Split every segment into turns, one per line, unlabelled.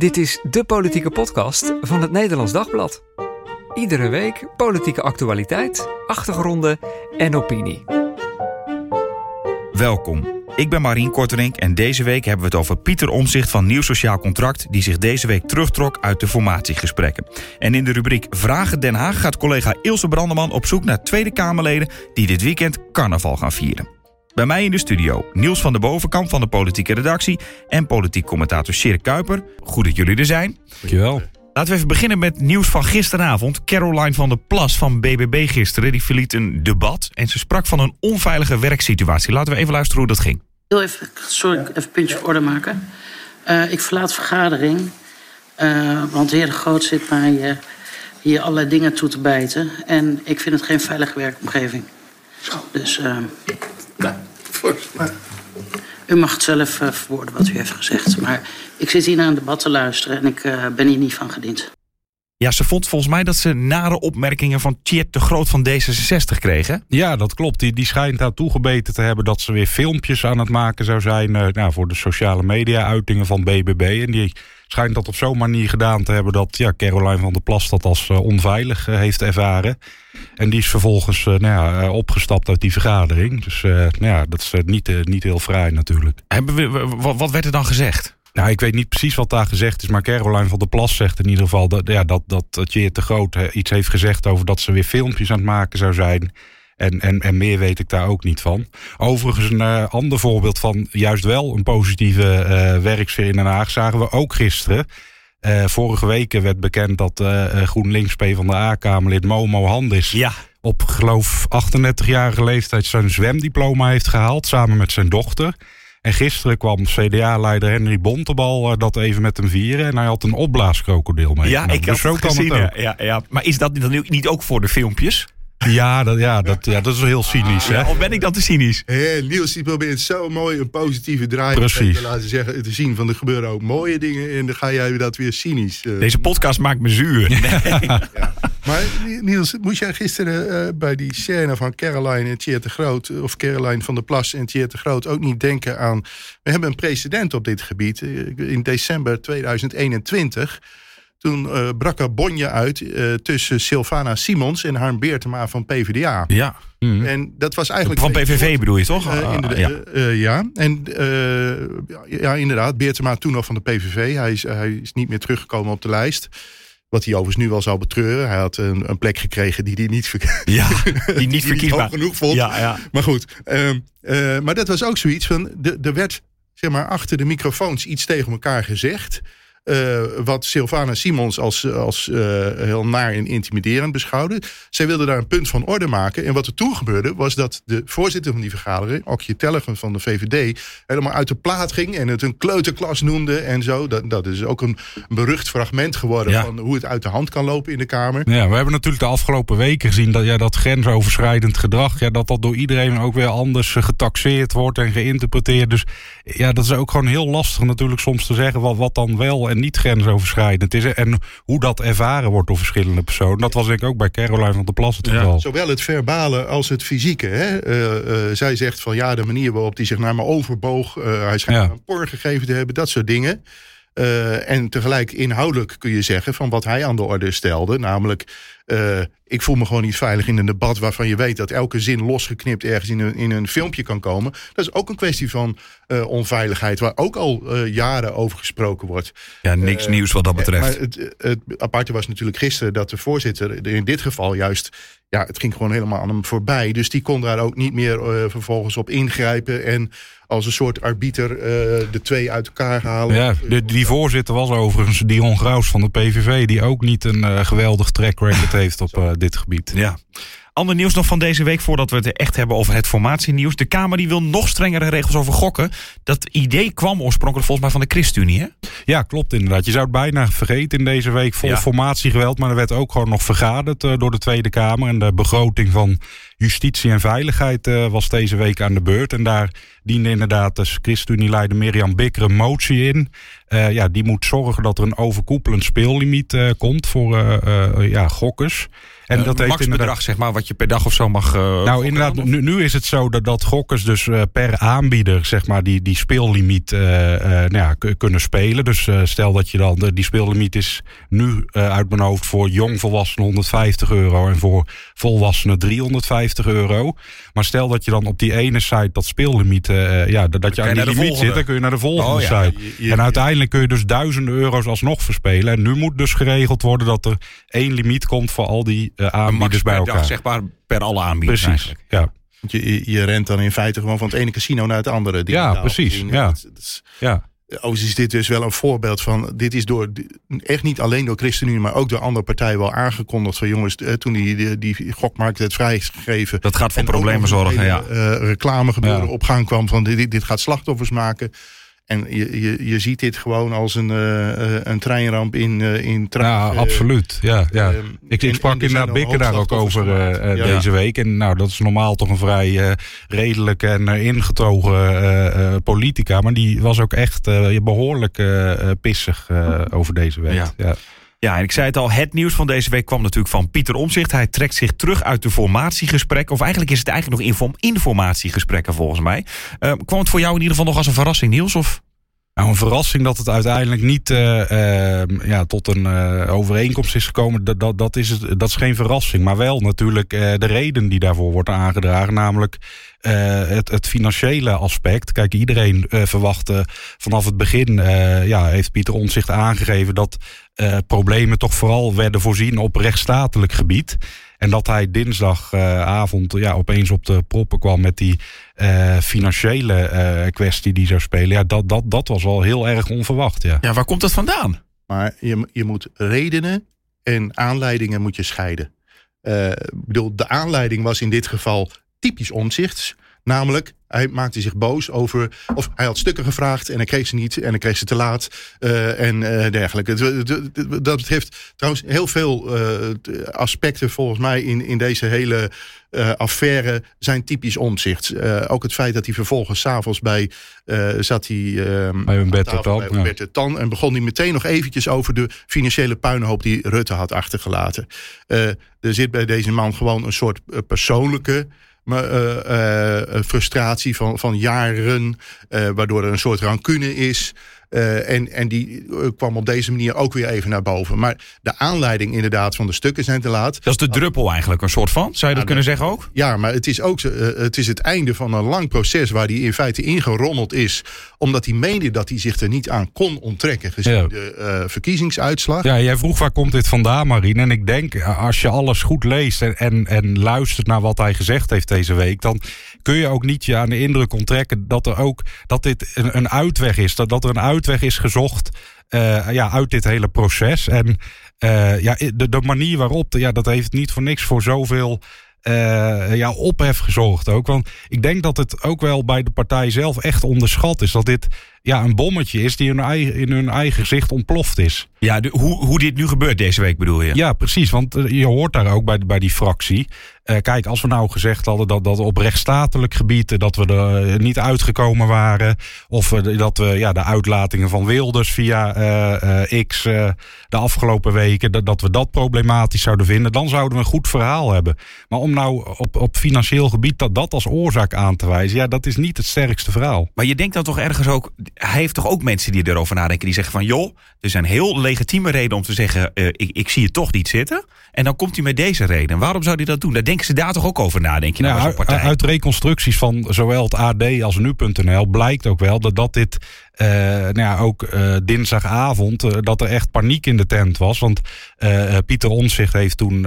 Dit is de politieke podcast van het Nederlands Dagblad. Iedere week politieke actualiteit, achtergronden en opinie.
Welkom. Ik ben Marien Korterink en deze week hebben we het over Pieter Omzicht van Nieuw Sociaal Contract... die zich deze week terugtrok uit de formatiegesprekken. En in de rubriek Vragen Den Haag gaat collega Ilse Brandeman op zoek naar Tweede Kamerleden... die dit weekend carnaval gaan vieren. Bij mij in de studio Niels van der Bovenkamp van de politieke redactie... en politiek commentator Sjerk Kuiper. Goed dat jullie er zijn.
Dankjewel.
Laten we even beginnen met nieuws van gisteravond. Caroline van der Plas van BBB gisteren die verliet een debat... en ze sprak van een onveilige werksituatie. Laten we even luisteren hoe dat ging.
Heel even, sorry, even een puntje voor orde maken. Uh, ik verlaat vergadering, uh, want de heer De Groot zit mij uh, hier allerlei dingen toe te bijten. En ik vind het geen veilige werkomgeving. Dus u mag het zelf verwoorden wat u heeft gezegd. Maar ik zit hier naar een debat te luisteren en ik ben hier niet van gediend.
Ja, ze vond volgens mij dat ze nare opmerkingen van Tjeerd de Groot van D66 kregen.
Ja, dat klopt. Die, die schijnt daar toegebeten te hebben dat ze weer filmpjes aan het maken zou zijn uh, nou, voor de sociale media-uitingen van BBB. En die schijnt dat op zo'n manier gedaan te hebben dat ja, Caroline van der Plas dat als uh, onveilig uh, heeft ervaren. En die is vervolgens nou ja, opgestapt uit die vergadering. Dus nou ja, dat is niet, niet heel vrij natuurlijk.
Hebben we, wat werd er dan gezegd?
Nou, ik weet niet precies wat daar gezegd is, maar Caroline van der Plas zegt in ieder geval dat, ja, dat, dat, dat Jeer te Groot iets heeft gezegd over dat ze weer filmpjes aan het maken zou zijn. En, en, en meer weet ik daar ook niet van. Overigens, een uh, ander voorbeeld van juist wel een positieve uh, werksfeer in Den Haag zagen we ook gisteren. Uh, vorige week werd bekend dat GroenLinks P van de A-Kamerlid Momo Handis
ja.
op geloof 38-jarige leeftijd zijn zwemdiploma heeft gehaald samen met zijn dochter. En gisteren kwam CDA-leider Henry Bontebal dat even met hem vieren. En hij had een opblaaskrokodil mee.
Ja, ik
dus
had het gezien. Het ja, ja. Maar is dat dan niet ook voor de filmpjes?
Ja, dat, ja, dat, ja, dat is wel heel cynisch.
Ja, of ben ik dat te cynisch?
Niels die probeert zo mooi een positieve draai
Precies.
te laten zeggen, te zien van er gebeuren ook mooie dingen en dan ga jij dat weer cynisch. Uh,
Deze podcast maakt me zuur. Nee.
ja. Maar Niels, moest jij gisteren uh, bij die scène van Caroline en Tjeerd de Groot, of Caroline van der Plas en Tjeerd de Groot ook niet denken aan, we hebben een precedent op dit gebied. In december 2021 toen uh, brak er bonje uit uh, tussen Sylvana Simons en Harm Beertema van PvdA.
Ja.
Mm. En dat was eigenlijk...
Van PVV bedoel je toch?
Uh, ja. ja. En ja, inderdaad, Beertema toen nog van de PVV. Hij is, hij is niet meer teruggekomen op de lijst. Wat hij overigens nu wel zou betreuren. Hij had een, een plek gekregen die hij niet, ver...
ja, die niet verkiesbaar
genoeg vond.
Ja, ja.
Maar goed. maar dat was ook zoiets van... Er werd zeg maar, achter de microfoons iets tegen elkaar gezegd... Uh, wat Sylvana Simons als, als uh, heel naar en intimiderend beschouwde. Zij wilde daar een punt van orde maken. En wat er toen gebeurde, was dat de voorzitter van die vergadering, Okje Tellegen van de VVD, helemaal uit de plaat ging en het een kleuterklas noemde en zo. Dat, dat is ook een berucht fragment geworden ja. van hoe het uit de hand kan lopen in de Kamer.
Ja, we hebben natuurlijk de afgelopen weken gezien dat ja, dat grensoverschrijdend gedrag, ja, dat dat door iedereen ook weer anders getaxeerd wordt en geïnterpreteerd. Dus ja, dat is ook gewoon heel lastig natuurlijk soms te zeggen wat, wat dan wel en niet grensoverschrijdend is. En hoe dat ervaren wordt door verschillende personen. Dat was denk ik ook bij Caroline van der Plas het geval.
Ja. Zowel het verbale als het fysieke. Hè? Uh, uh, zij zegt van ja, de manier waarop hij zich naar me overboog. Uh, hij schijnt ja. een por gegeven te hebben. Dat soort dingen. Uh, en tegelijk inhoudelijk kun je zeggen van wat hij aan de orde stelde. Namelijk, uh, ik voel me gewoon niet veilig in een debat waarvan je weet dat elke zin losgeknipt ergens in een, in een filmpje kan komen. Dat is ook een kwestie van uh, onveiligheid, waar ook al jaren over gesproken wordt.
Ja, niks nieuws wat dat betreft.
Maar het, het aparte was natuurlijk gisteren dat de voorzitter in dit geval juist ja, het ging gewoon helemaal aan hem voorbij. Dus die kon daar ook niet meer vervolgens op ingrijpen. En als een soort arbiter uh, de twee uit elkaar halen.
Ja, de, die voorzitter was overigens Dion Graus van de PVV... die ook niet een uh, geweldig track record heeft op dit gebied.
Ja. Ander nieuws nog van deze week, voordat we het echt hebben over het formatienieuws. De Kamer die wil nog strengere regels over gokken. Dat idee kwam oorspronkelijk volgens mij van de ChristenUnie, hè?
Ja, klopt inderdaad. Je zou het bijna vergeten in deze week vol ja. formatiegeweld. Maar er werd ook gewoon nog vergaderd uh, door de Tweede Kamer. En de begroting van justitie en veiligheid was deze week aan de beurt. En daar diende inderdaad de ChristenUnie-leider Mirjam Bikker een motie in. ja, die moet zorgen dat er een overkoepelend speellimiet komt voor ja, gokkers.
En uh, dat heeft maxbedrag, zeg maar, wat je per dag of zo mag. Uh,
nou, inderdaad, nu, nu, is het zo dat, dat gokkers dus uh, per aanbieder, zeg maar, die, die speellimiet nou ja, kunnen spelen. Dus stel dat je dan, die speellimiet is nu uit mijn hoofd voor jongvolwassenen 150 euro en voor volwassenen 350 euro. Maar stel dat je dan op die ene site dat speellimiet, ja, dat je aan die limiet zit, dan kun je naar de volgende oh, ja. site. en uiteindelijk kun je dus duizenden euro's alsnog verspelen. En nu moet dus geregeld worden dat er één limiet komt voor al die aanbieders bij elkaar. Dag,
zeg maar per alle aanbieders
precies,
eigenlijk.
Ja.
Je, je rent dan in feite gewoon van het ene casino naar het andere.
Ja, precies. Ja. Dat, is,
ja. Overigens is dit dus wel een voorbeeld van. Dit is door echt niet alleen door ChristenUnie, maar ook door andere partijen wel aangekondigd. Van jongens, eh, toen die, die, die gokmarkt het vrijgegeven.
Dat gaat voor problemen zorgen. Ja.
Uh, reclame gebeuren op gang kwam van dit, dit gaat slachtoffers maken. En je, je, je ziet dit gewoon als een, uh, een treinramp in, uh, in
Ja, absoluut. Ja, ja. Ehm, ik, ik sprak inderdaad Bikker daar ook over uh, deze week. En nou, dat is normaal toch een vrij redelijke en ingetogen politica. Maar die was ook echt behoorlijk pissig over deze week. ja.
Ja, en ik zei het al, het nieuws van deze week kwam natuurlijk van Pieter Omzicht. Hij trekt zich terug uit de formatiegesprekken. Of eigenlijk is het eigenlijk nog inform informatiegesprekken volgens mij. Uh, kwam het voor jou in ieder geval nog als een verrassing, Niels? Of?
Nou, een verrassing dat het uiteindelijk niet uh, uh, ja, tot een uh, overeenkomst is gekomen, dat, dat, dat, is het, dat is geen verrassing. Maar wel natuurlijk de reden die daarvoor wordt aangedragen, namelijk het, het, financiële aspect. Kijk, iedereen verwachtte vanaf het begin, ja, heeft Pieter Onzicht aangegeven dat problemen toch vooral werden voorzien op rechtsstatelijk gebied. En dat hij dinsdagavond ja, opeens op de proppen kwam met die uh, financiële uh, kwestie die zou spelen. Ja, dat, dat, dat was wel heel erg onverwacht. Ja,
ja waar komt dat vandaan?
Maar je, je moet redenen en aanleidingen moet je scheiden. Uh, bedoel, de aanleiding was in dit geval typisch omzichts. Namelijk, hij maakte zich boos over. Of hij had stukken gevraagd en hij kreeg ze niet. En hij kreeg ze te laat. Uh, en uh, dergelijke. Dat betreft trouwens heel veel uh, aspecten volgens mij in, in deze hele affaire zijn typisch omzicht. ook het feit dat hij vervolgens s'avonds bij zat hij
bij Tan.
Bij ja. Tan. En begon hij meteen nog eventjes over de financiële puinhoop die Rutte had achtergelaten. er zit bij deze man gewoon een soort persoonlijke uh, frustratie van, van jaren, waardoor er een soort rancune is. Uh, en, en die kwam op deze manier ook weer even naar boven. Maar de aanleiding inderdaad van de stukken zijn te laat.
Dat is de druppel eigenlijk, een soort van? Zou je dat kunnen zeggen ook?
Ja, maar het is ook uh, het, is het einde van een lang proces waar hij in feite ingerommeld is. Omdat hij meende dat hij zich er niet aan kon onttrekken gezien de uh, verkiezingsuitslag.
Ja, jij vroeg waar komt dit vandaan, Marine? En ik denk, als je alles goed leest en, en, en luistert naar wat hij gezegd heeft deze week, dan kun je ook niet je aan de indruk onttrekken dat er ook dat dit een, een uitweg is. Dat, dat er een uitweg is gezocht uh, ja, uit dit hele proces. En uh, ja, de, de manier waarop, ja, dat heeft niet voor niks voor zoveel uh, ja, ophef gezorgd ook. Want ik denk dat het ook wel bij de partij zelf echt onderschat is. Dat dit ja, een bommetje is die in hun eigen, in hun eigen gezicht ontploft is.
Ja, de, hoe, hoe dit nu gebeurt deze week bedoel je?
Ja, precies. Want je hoort daar ook bij, bij die fractie. Uh, kijk, als we nou gezegd hadden dat, dat op rechtsstatelijk gebied... dat we er niet uitgekomen waren... of dat we ja, de uitlatingen van Wilders via X de afgelopen weken... Dat, dat we dat problematisch zouden vinden... dan zouden we een goed verhaal hebben. Maar om nou op, op financieel gebied dat, dat als oorzaak aan te wijzen... ja, dat is niet het sterkste verhaal.
Maar je denkt dan toch ergens ook hij heeft toch ook mensen die erover nadenken. Die zeggen van joh, er zijn heel legitieme redenen om te zeggen... Ik, ik zie het toch niet zitten. En dan komt hij met deze reden. Waarom zou hij dat doen? Daar denken ze daar toch ook over na, denk je nou,
nou uit, uit reconstructies van zowel het AD als nu.nl blijkt ook wel dat, dat dit uh, nou ja, ook uh, dinsdagavond uh, dat er echt paniek in de tent was. Want Pieter Onzicht heeft toen,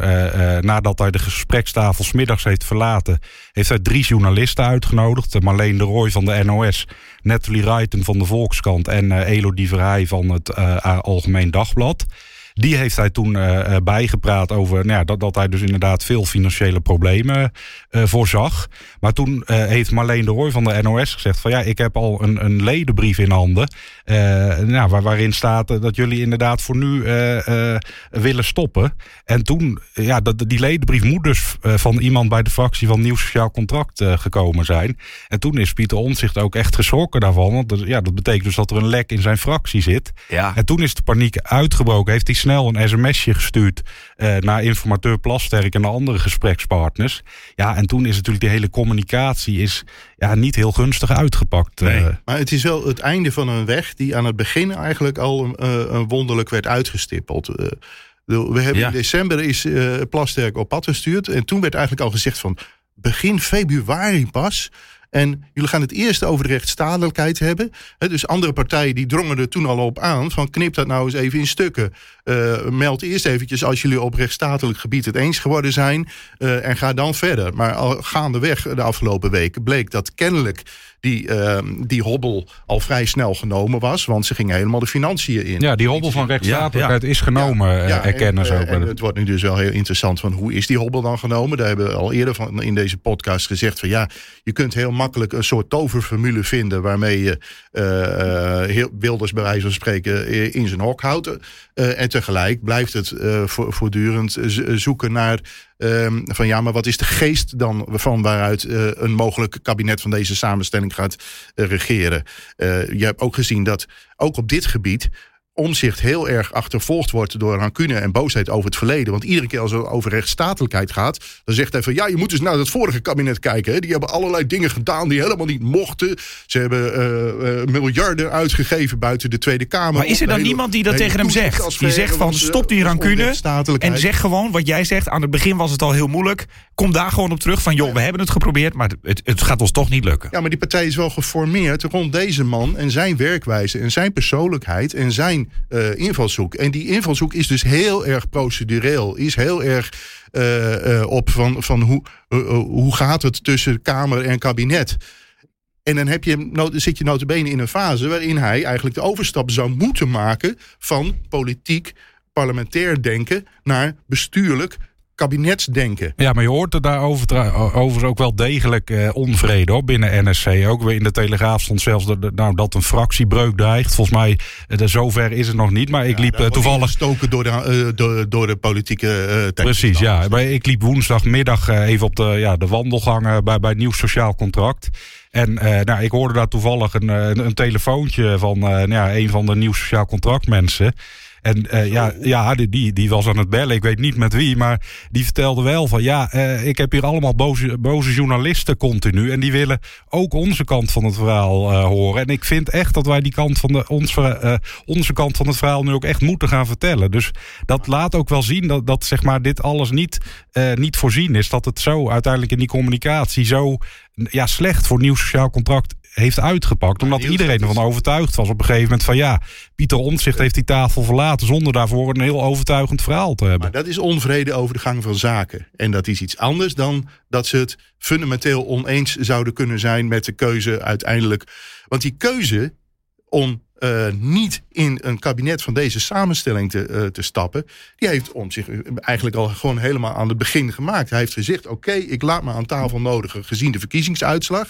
nadat hij de gesprekstafel smiddags heeft verlaten, heeft hij drie journalisten uitgenodigd. Marleen de Rooij van de NOS, Natalie Reiten van de Volkskrant en Elodie Verheij van het Algemeen Dagblad. Die heeft hij toen uh, bijgepraat over nou ja, dat, dat hij dus inderdaad veel financiële problemen uh, voorzag. Maar toen heeft Marleen de Rooij van de NOS gezegd van ja, ik heb al een, een ledenbrief in handen. nou, waar, waarin staat dat jullie inderdaad voor nu willen stoppen. En toen, ja, dat, die ledenbrief moet dus van iemand bij de fractie van Nieuw Sociaal Contract gekomen zijn. En toen is Pieter Omtzigt ook echt geschrokken daarvan. Want ja, dat betekent dus dat er een lek in zijn fractie zit.
Ja.
En toen is de paniek uitgebroken. Heeft hij snel een sms'je gestuurd uh, naar informateur Plasterk en de andere gesprekspartners. Ja, en toen is natuurlijk die hele communicatie is, ja, niet heel gunstig uitgepakt.
Nee. Uh, maar het is wel het einde van een weg die aan het begin eigenlijk al een wonderlijk werd uitgestippeld. we hebben ja. in december is Plasterk op pad gestuurd. En toen werd eigenlijk al gezegd van begin februari pas en jullie gaan het eerst over de rechtsstatelijkheid hebben. dus andere partijen die drongen er toen al op aan. Van knip dat nou eens even in stukken. Uh, meld eerst eventjes als jullie op rechtsstatelijk gebied het eens geworden zijn. Uh, en ga dan verder. Maar al gaandeweg de afgelopen weken bleek dat kennelijk die, uh, die hobbel al vrij snel genomen was. Want ze gingen helemaal de financiën in.
Ja, die hobbel van rechtsstatelijkheid ja, ja. is genomen, ja, ja erkennen ze ook.
En het wordt nu dus wel heel interessant van hoe is die hobbel dan genomen? Daar hebben we al eerder van in deze podcast gezegd van ja, je kunt heel makkelijk een soort toverformule vinden waarmee je uh, heel, Wilders bij wijze van spreken in zijn hok houdt. Uh, en tegelijk blijft het voortdurend zoeken naar um, van ja, maar wat is de geest dan van waaruit uh, een mogelijk kabinet van deze samenstelling gaat regeren? je hebt ook gezien dat ook op dit gebied omzicht heel erg achtervolgd wordt door rancune en boosheid over het verleden. Want iedere keer als het over rechtsstatelijkheid gaat, dan zegt hij van ja, je moet eens naar het vorige kabinet kijken. Hè. Die hebben allerlei dingen gedaan die helemaal niet mochten. Ze hebben uh, uh, miljarden uitgegeven buiten de Tweede Kamer.
Maar is er dan niemand die dat tegen hem zegt? Die zegt van stop die rancune en zeg gewoon wat jij zegt. Aan het begin was het al heel moeilijk. Kom daar gewoon op terug van joh, we hebben het geprobeerd, maar het, het gaat ons toch niet lukken.
Ja, maar die partij is wel geformeerd rond deze man en zijn werkwijze en zijn persoonlijkheid en zijn uh, invalshoek. En die invalshoek is dus heel erg procedureel. Is heel erg uh, uh, op van, van hoe, hoe gaat het tussen Kamer en kabinet. En dan heb je, zit je notabene in een fase waarin hij eigenlijk de overstap zou moeten maken van politiek, parlementair denken naar bestuurlijk kabinetsdenken.
Ja, maar je hoort er daarover over ook wel degelijk eh, onvrede hoor, binnen NSC. Ook weer in de Telegraaf stond zelfs de, nou, dat een fractiebreuk dreigt. Volgens mij, uh, zover is het nog niet. Maar ik liep uh, toevallig...
Stoken door de, uh, door, door de politieke uh,
Precies, ja. Maar ik liep woensdagmiddag even op de, ja, de wandelgangen bij, bij Nieuw Sociaal Contract. En nou, ik hoorde daar toevallig een, een, een telefoontje van nou, ja, een van de Nieuw Sociaal Contract mensen. En uh, ja, ja die, die was aan het bellen. Ik weet niet met wie. Maar die vertelde wel van ja, uh, ik heb hier allemaal boze, boze journalisten continu. En die willen ook onze kant van het verhaal uh, horen. En ik vind echt dat wij die kant van de, ons, onze kant van het verhaal nu ook echt moeten gaan vertellen. Dus dat laat ook wel zien dat, dat zeg maar, dit alles niet, niet voorzien is. Dat het zo uiteindelijk in die communicatie zo ja, slecht voor nieuw sociaal contract heeft uitgepakt. Omdat iedereen ervan overtuigd was op een gegeven moment van ja, Pieter Omtzigt heeft die tafel verlaten zonder daarvoor een heel overtuigend verhaal te hebben.
Maar dat is onvrede over de gang van zaken. En dat is iets anders dan dat ze het fundamenteel oneens zouden kunnen zijn met de keuze uiteindelijk. Want die keuze om uh, niet in een kabinet van deze samenstelling te, uh, te stappen. Die heeft om zich eigenlijk al gewoon helemaal aan het begin gemaakt. Hij heeft gezegd: Oké, ik laat me aan tafel nodigen gezien de verkiezingsuitslag.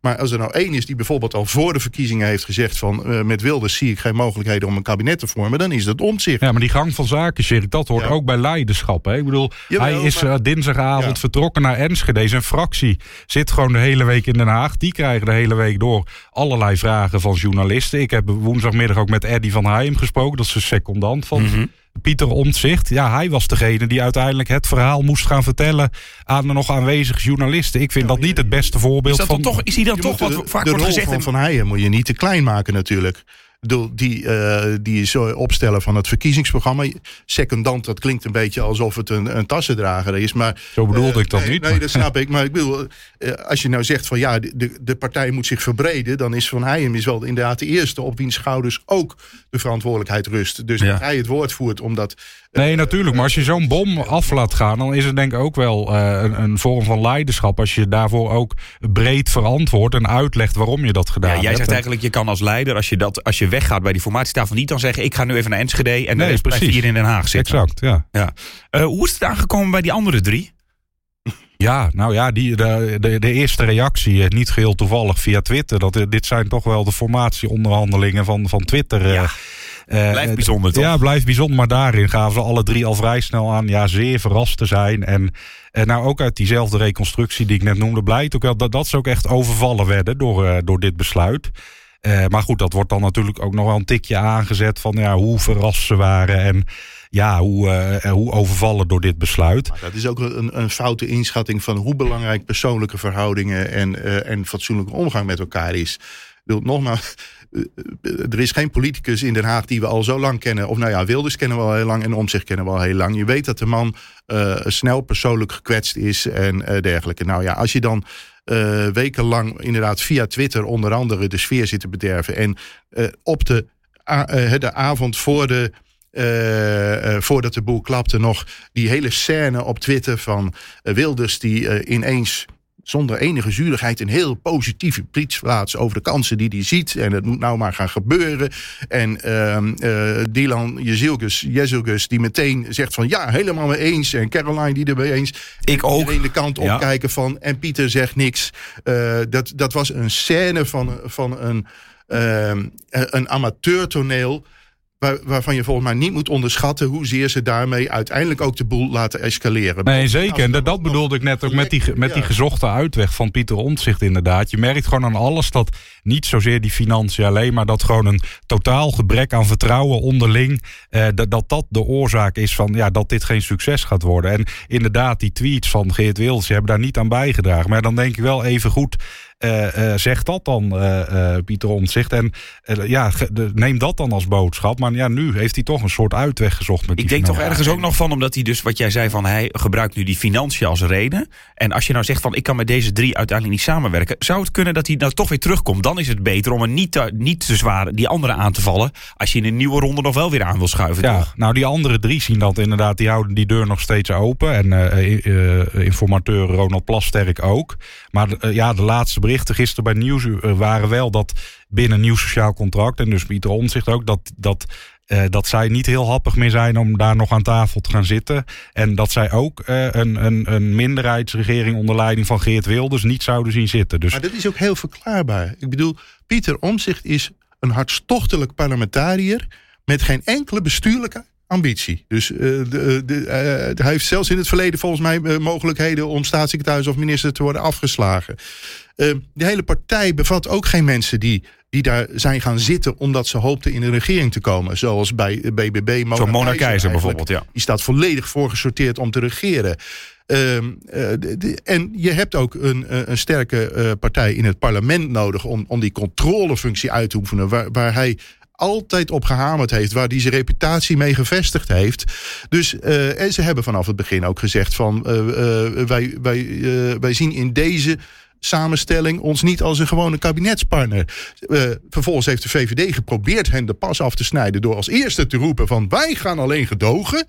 Maar als er nou één is die bijvoorbeeld al voor de verkiezingen heeft gezegd: van uh, met Wilders zie ik geen mogelijkheden om een kabinet te vormen, dan is dat omzicht.
Ja, maar die gang van zaken, Sjerik, dat hoort ja. ook bij leiderschap. Hè? Ik bedoel, Jawel, hij is maar... dinsdagavond ja. vertrokken naar Enschede. Zijn fractie zit gewoon de hele week in Den Haag. Die krijgen de hele week door allerlei vragen van journalisten. Ik heb woensdagmiddag ook met Eddie van Heijem gesproken. Dat is een secondant van. Mm -hmm. Pieter Omtzigt, ja, hij was degene die uiteindelijk het verhaal moest gaan vertellen aan de nog aanwezige journalisten. Ik vind ja, dat niet het beste voorbeeld
is
van.
Toch, is hij dan toch wat vaak
de
wordt
rol
gezegd?
Van Van Heijen moet je niet te klein maken natuurlijk die, uh, die zo opstellen van het verkiezingsprogramma. Secondant, dat klinkt een beetje alsof het een, een tassendrager is. Maar,
zo bedoelde uh, ik dat
nee,
niet.
Nee, dat snap ik. Maar ik bedoel, uh, als je nou zegt van ja, de, de partij moet zich verbreden. Dan is Van Heijem is wel inderdaad de eerste op wiens schouders ook de verantwoordelijkheid rust. Dus ja. dat hij het woord voert omdat...
Nee, natuurlijk. Maar als je zo'n bom af laat gaan, dan is het denk ik ook wel een, een, vorm van leiderschap. Als je daarvoor ook breed verantwoordt en uitlegt waarom je dat gedaan
ja,
hebt.
Jij zegt eigenlijk, je kan als leider, als je, dat, als je weggaat bij die formatietafel niet dan zeggen... ik ga nu even naar Enschede en
Nee,
rest blijft
precies.
hier in Den Haag zitten.
Exact, ja.
Ja. Eh, hoe is het aangekomen bij die andere drie?
Ja, nou ja, die, de, de, de eerste reactie, eh, niet geheel toevallig via Twitter. Dat, eh, dit zijn toch wel de formatieonderhandelingen van, van Twitter. eh,
Ja,
eh,
blijft
eh,
bijzonder, toch?
Ja, blijft bijzonder. Maar daarin gaven ze alle drie al vrij snel aan ja, zeer verrast te zijn. En eh, nou ook uit diezelfde reconstructie die ik net noemde, blijkt ook wel dat, dat ze ook echt overvallen werden door, eh, door dit besluit. Eh, maar goed, dat wordt dan natuurlijk ook nog wel een tikje aangezet van ja, hoe verrast ze waren en ja, hoe, eh, hoe overvallen door dit besluit.
Maar dat is ook een, een foute inschatting van hoe belangrijk persoonlijke verhoudingen en, eh, en fatsoenlijke omgang met elkaar is. Ik bedoel, nogmaals, eh, eh, er is geen politicus in Den Haag die we al zo lang kennen. Of nou ja, Wilders kennen we al heel lang en Omtzigt kennen we al heel lang. Je weet dat de man eh, snel persoonlijk gekwetst is en eh, dergelijke. Nou ja, als je dan eh, wekenlang inderdaad via Twitter onder andere de sfeer zit te bederven. En eh, op de, eh, de avond voor de, eh, eh, voordat de boel klapte nog die hele scène op Twitter van eh, Wilders die eh, ineens zonder enige zuurigheid een heel positieve tweets plaatst over de kansen die hij ziet. En het moet nou maar gaan gebeuren. En ehm eh, Dylan Jezilgus, Jezilgus die meteen zegt van ja, helemaal mee eens. En Caroline die er mee eens.
Ik ook.
De kant
Ja.
opkijken van en Pieter zegt niks. Eh, dat, dat was een scène van, van een, ehm, een amateurtoneel. Waar, waarvan je volgens mij niet moet onderschatten hoezeer ze daarmee uiteindelijk ook de boel laten escaleren.
Nee, zeker. En dat, bedoelde ik net ook met die, met die gezochte uitweg van Pieter Omtzigt inderdaad. Je merkt gewoon aan alles dat niet zozeer die financiën alleen, maar dat gewoon een totaal gebrek aan vertrouwen onderling, eh, dat, dat dat de oorzaak is van ja, dat dit geen succes gaat worden. En inderdaad, die tweets van Geert Wilders hebben daar niet aan bijgedragen. Maar dan denk ik wel even goed, eh, eh, zeg dat dan, eh, Pieter Omtzigt. En ja, neem dat dan als boodschap. Maar ja, nu heeft hij toch een soort uitweg gezocht met die
Ik denk toch ergens ook nog van, omdat hij dus, wat jij zei, van hij gebruikt nu die financiën als reden. En als je nou zegt van, ik kan met deze drie uiteindelijk niet samenwerken. Zou het kunnen dat hij nou toch weer terugkomt? Dan is het beter om er niet te, niet te zwaar die andere aan te vallen. Als je in een nieuwe ronde nog wel weer aan wil schuiven.
Ja,
toch?
nou die andere drie zien dat inderdaad, die houden die deur nog steeds open. En informateur Ronald Plasterk ook. Maar eh, ja, de laatste berichten gisteren bij Nieuwsuur eh, waren wel dat binnen nieuw sociaal contract... en dus Pieter Omtzigt ook, dat, dat, eh, dat zij niet heel happig meer zijn om daar nog aan tafel te gaan zitten. En dat zij ook een, een, een minderheidsregering onder leiding van Geert Wilders niet zouden zien zitten. Dus
Maar dat is ook heel verklaarbaar. Ik bedoel, Pieter Omzicht is een hartstochtelijk parlementariër met geen enkele bestuurlijke ambitie. Dus eh, de, de, eh, hij heeft zelfs in het verleden volgens mij eh, mogelijkheden om staatssecretaris of minister te worden afgeslagen. Eh, de hele partij bevat ook geen mensen die, die daar zijn gaan zitten omdat ze hoopten in de regering te komen. Zoals bij eh, BBB. Mona
Zo'n Mona
Keizer
bijvoorbeeld, ja.
Die staat volledig voorgesorteerd om te regeren. Ehm, eh, de- en je hebt ook een, eh, een sterke eh, partij in het parlement nodig om, om die controlefunctie uit te oefenen. Waar, waar hij altijd op gehamerd heeft, waar hij zijn reputatie mee gevestigd heeft. Dus, eh, en ze hebben vanaf het begin ook gezegd van eh, eh, wij, wij, wij zien in deze samenstelling ons niet als een gewone kabinetspartner. Vervolgens heeft de VVD geprobeerd hen de pas af te snijden door als eerste te roepen van wij gaan alleen gedogen.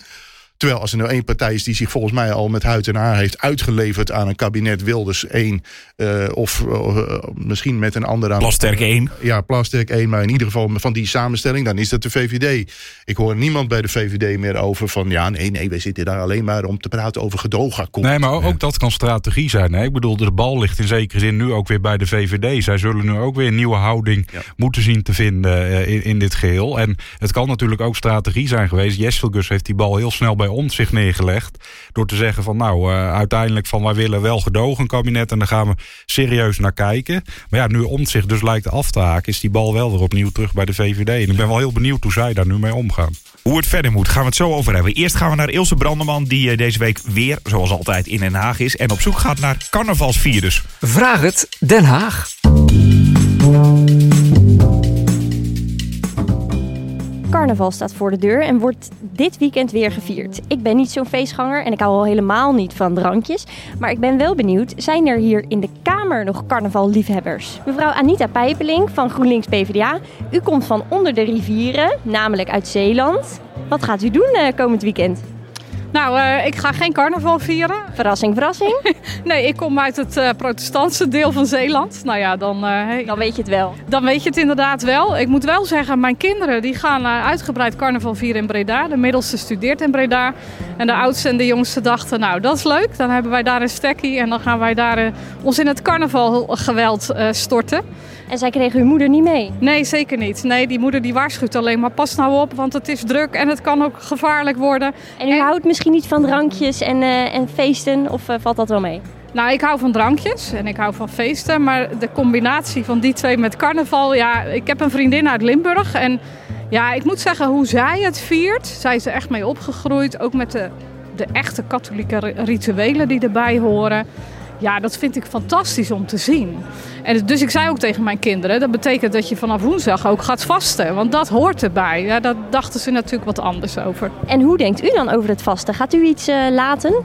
Terwijl als er nou één partij is die zich volgens mij al met huid en haar heeft uitgeleverd aan een kabinet Wilders 1. eh, of eh, misschien met een ander aan.
Plasterk 1.
Ja, Plasterk 1, maar in ieder geval van die samenstelling, dan is dat de VVD. Ik hoor niemand bij de VVD meer over van ja, nee, nee, wij zitten daar alleen maar om te praten over gedoogakkoord.
Nee, maar ook, dat kan strategie zijn. Hè? Ik bedoel, de bal ligt in zekere zin nu ook weer bij de VVD. Zij zullen nu ook weer een nieuwe houding
Ja.
moeten zien te vinden eh, in, in dit geheel. En het kan natuurlijk ook strategie zijn geweest. Jesselgus heeft die bal heel snel bij ons zich neergelegd. Door te zeggen van nou, eh, uiteindelijk van wij willen wel gedogen kabinet. En daar gaan we serieus naar kijken. Maar ja, nu om zich dus lijkt af te haken, is die bal wel weer opnieuw terug bij de VVD. En ik ben wel heel benieuwd hoe zij daar nu mee omgaan.
Hoe het verder moet, gaan we het zo over hebben. Eerst gaan we naar Ilse Brandeman, die eh, deze week weer, zoals altijd, in Den Haag is. En op zoek gaat naar carnavalsvirus.
Vraag het Den Haag.
Carnaval staat voor de deur en wordt dit weekend weer gevierd. Ik ben niet zo'n feestganger en ik hou al helemaal niet van drankjes. Maar ik ben wel benieuwd, zijn er hier in de Kamer nog carnavalliefhebbers? Mevrouw Anita Pijpeling van GroenLinks PvdA. U komt van onder de rivieren, namelijk uit Zeeland. Wat gaat u doen eh, komend weekend?
Nou, uh, ik ga geen carnaval vieren.
Verrassing, verrassing.
nee, ik kom uit het uh, protestantse deel van Zeeland. Nou ja, dan... Uh, hey,
dan weet je het wel.
Dan weet je het inderdaad wel. Ik moet wel zeggen, mijn kinderen die gaan uitgebreid carnaval vieren in Breda. De middelste studeert in Breda. En de oudste en de jongste dachten, nou dat is leuk. Dan hebben wij daar een stekkie en dan gaan wij daar ons in het carnavalgeweld storten.
En zij kregen uw moeder niet mee?
Nee, zeker niet. Nee, die moeder die waarschuwt alleen maar pas nou op, want het is druk en het kan ook gevaarlijk worden.
En u houdt misschien niet van drankjes en, uh, en feesten of uh, valt dat wel mee?
Nou, ik hou van drankjes en ik hou van feesten, maar de combinatie van die twee met carnaval, ja, ik heb een vriendin uit Limburg en ja, ik moet zeggen hoe zij het viert, zij is er echt mee opgegroeid, ook met de, de echte katholieke rituelen die erbij horen. Ja, dat vind ik fantastisch om te zien. En dus ik zei ook tegen mijn kinderen, dat betekent dat je vanaf woensdag ook gaat vasten. Want dat hoort erbij. Ja, daar dachten ze natuurlijk wat anders over.
En hoe denkt u dan over het vasten? Gaat u iets uh, laten?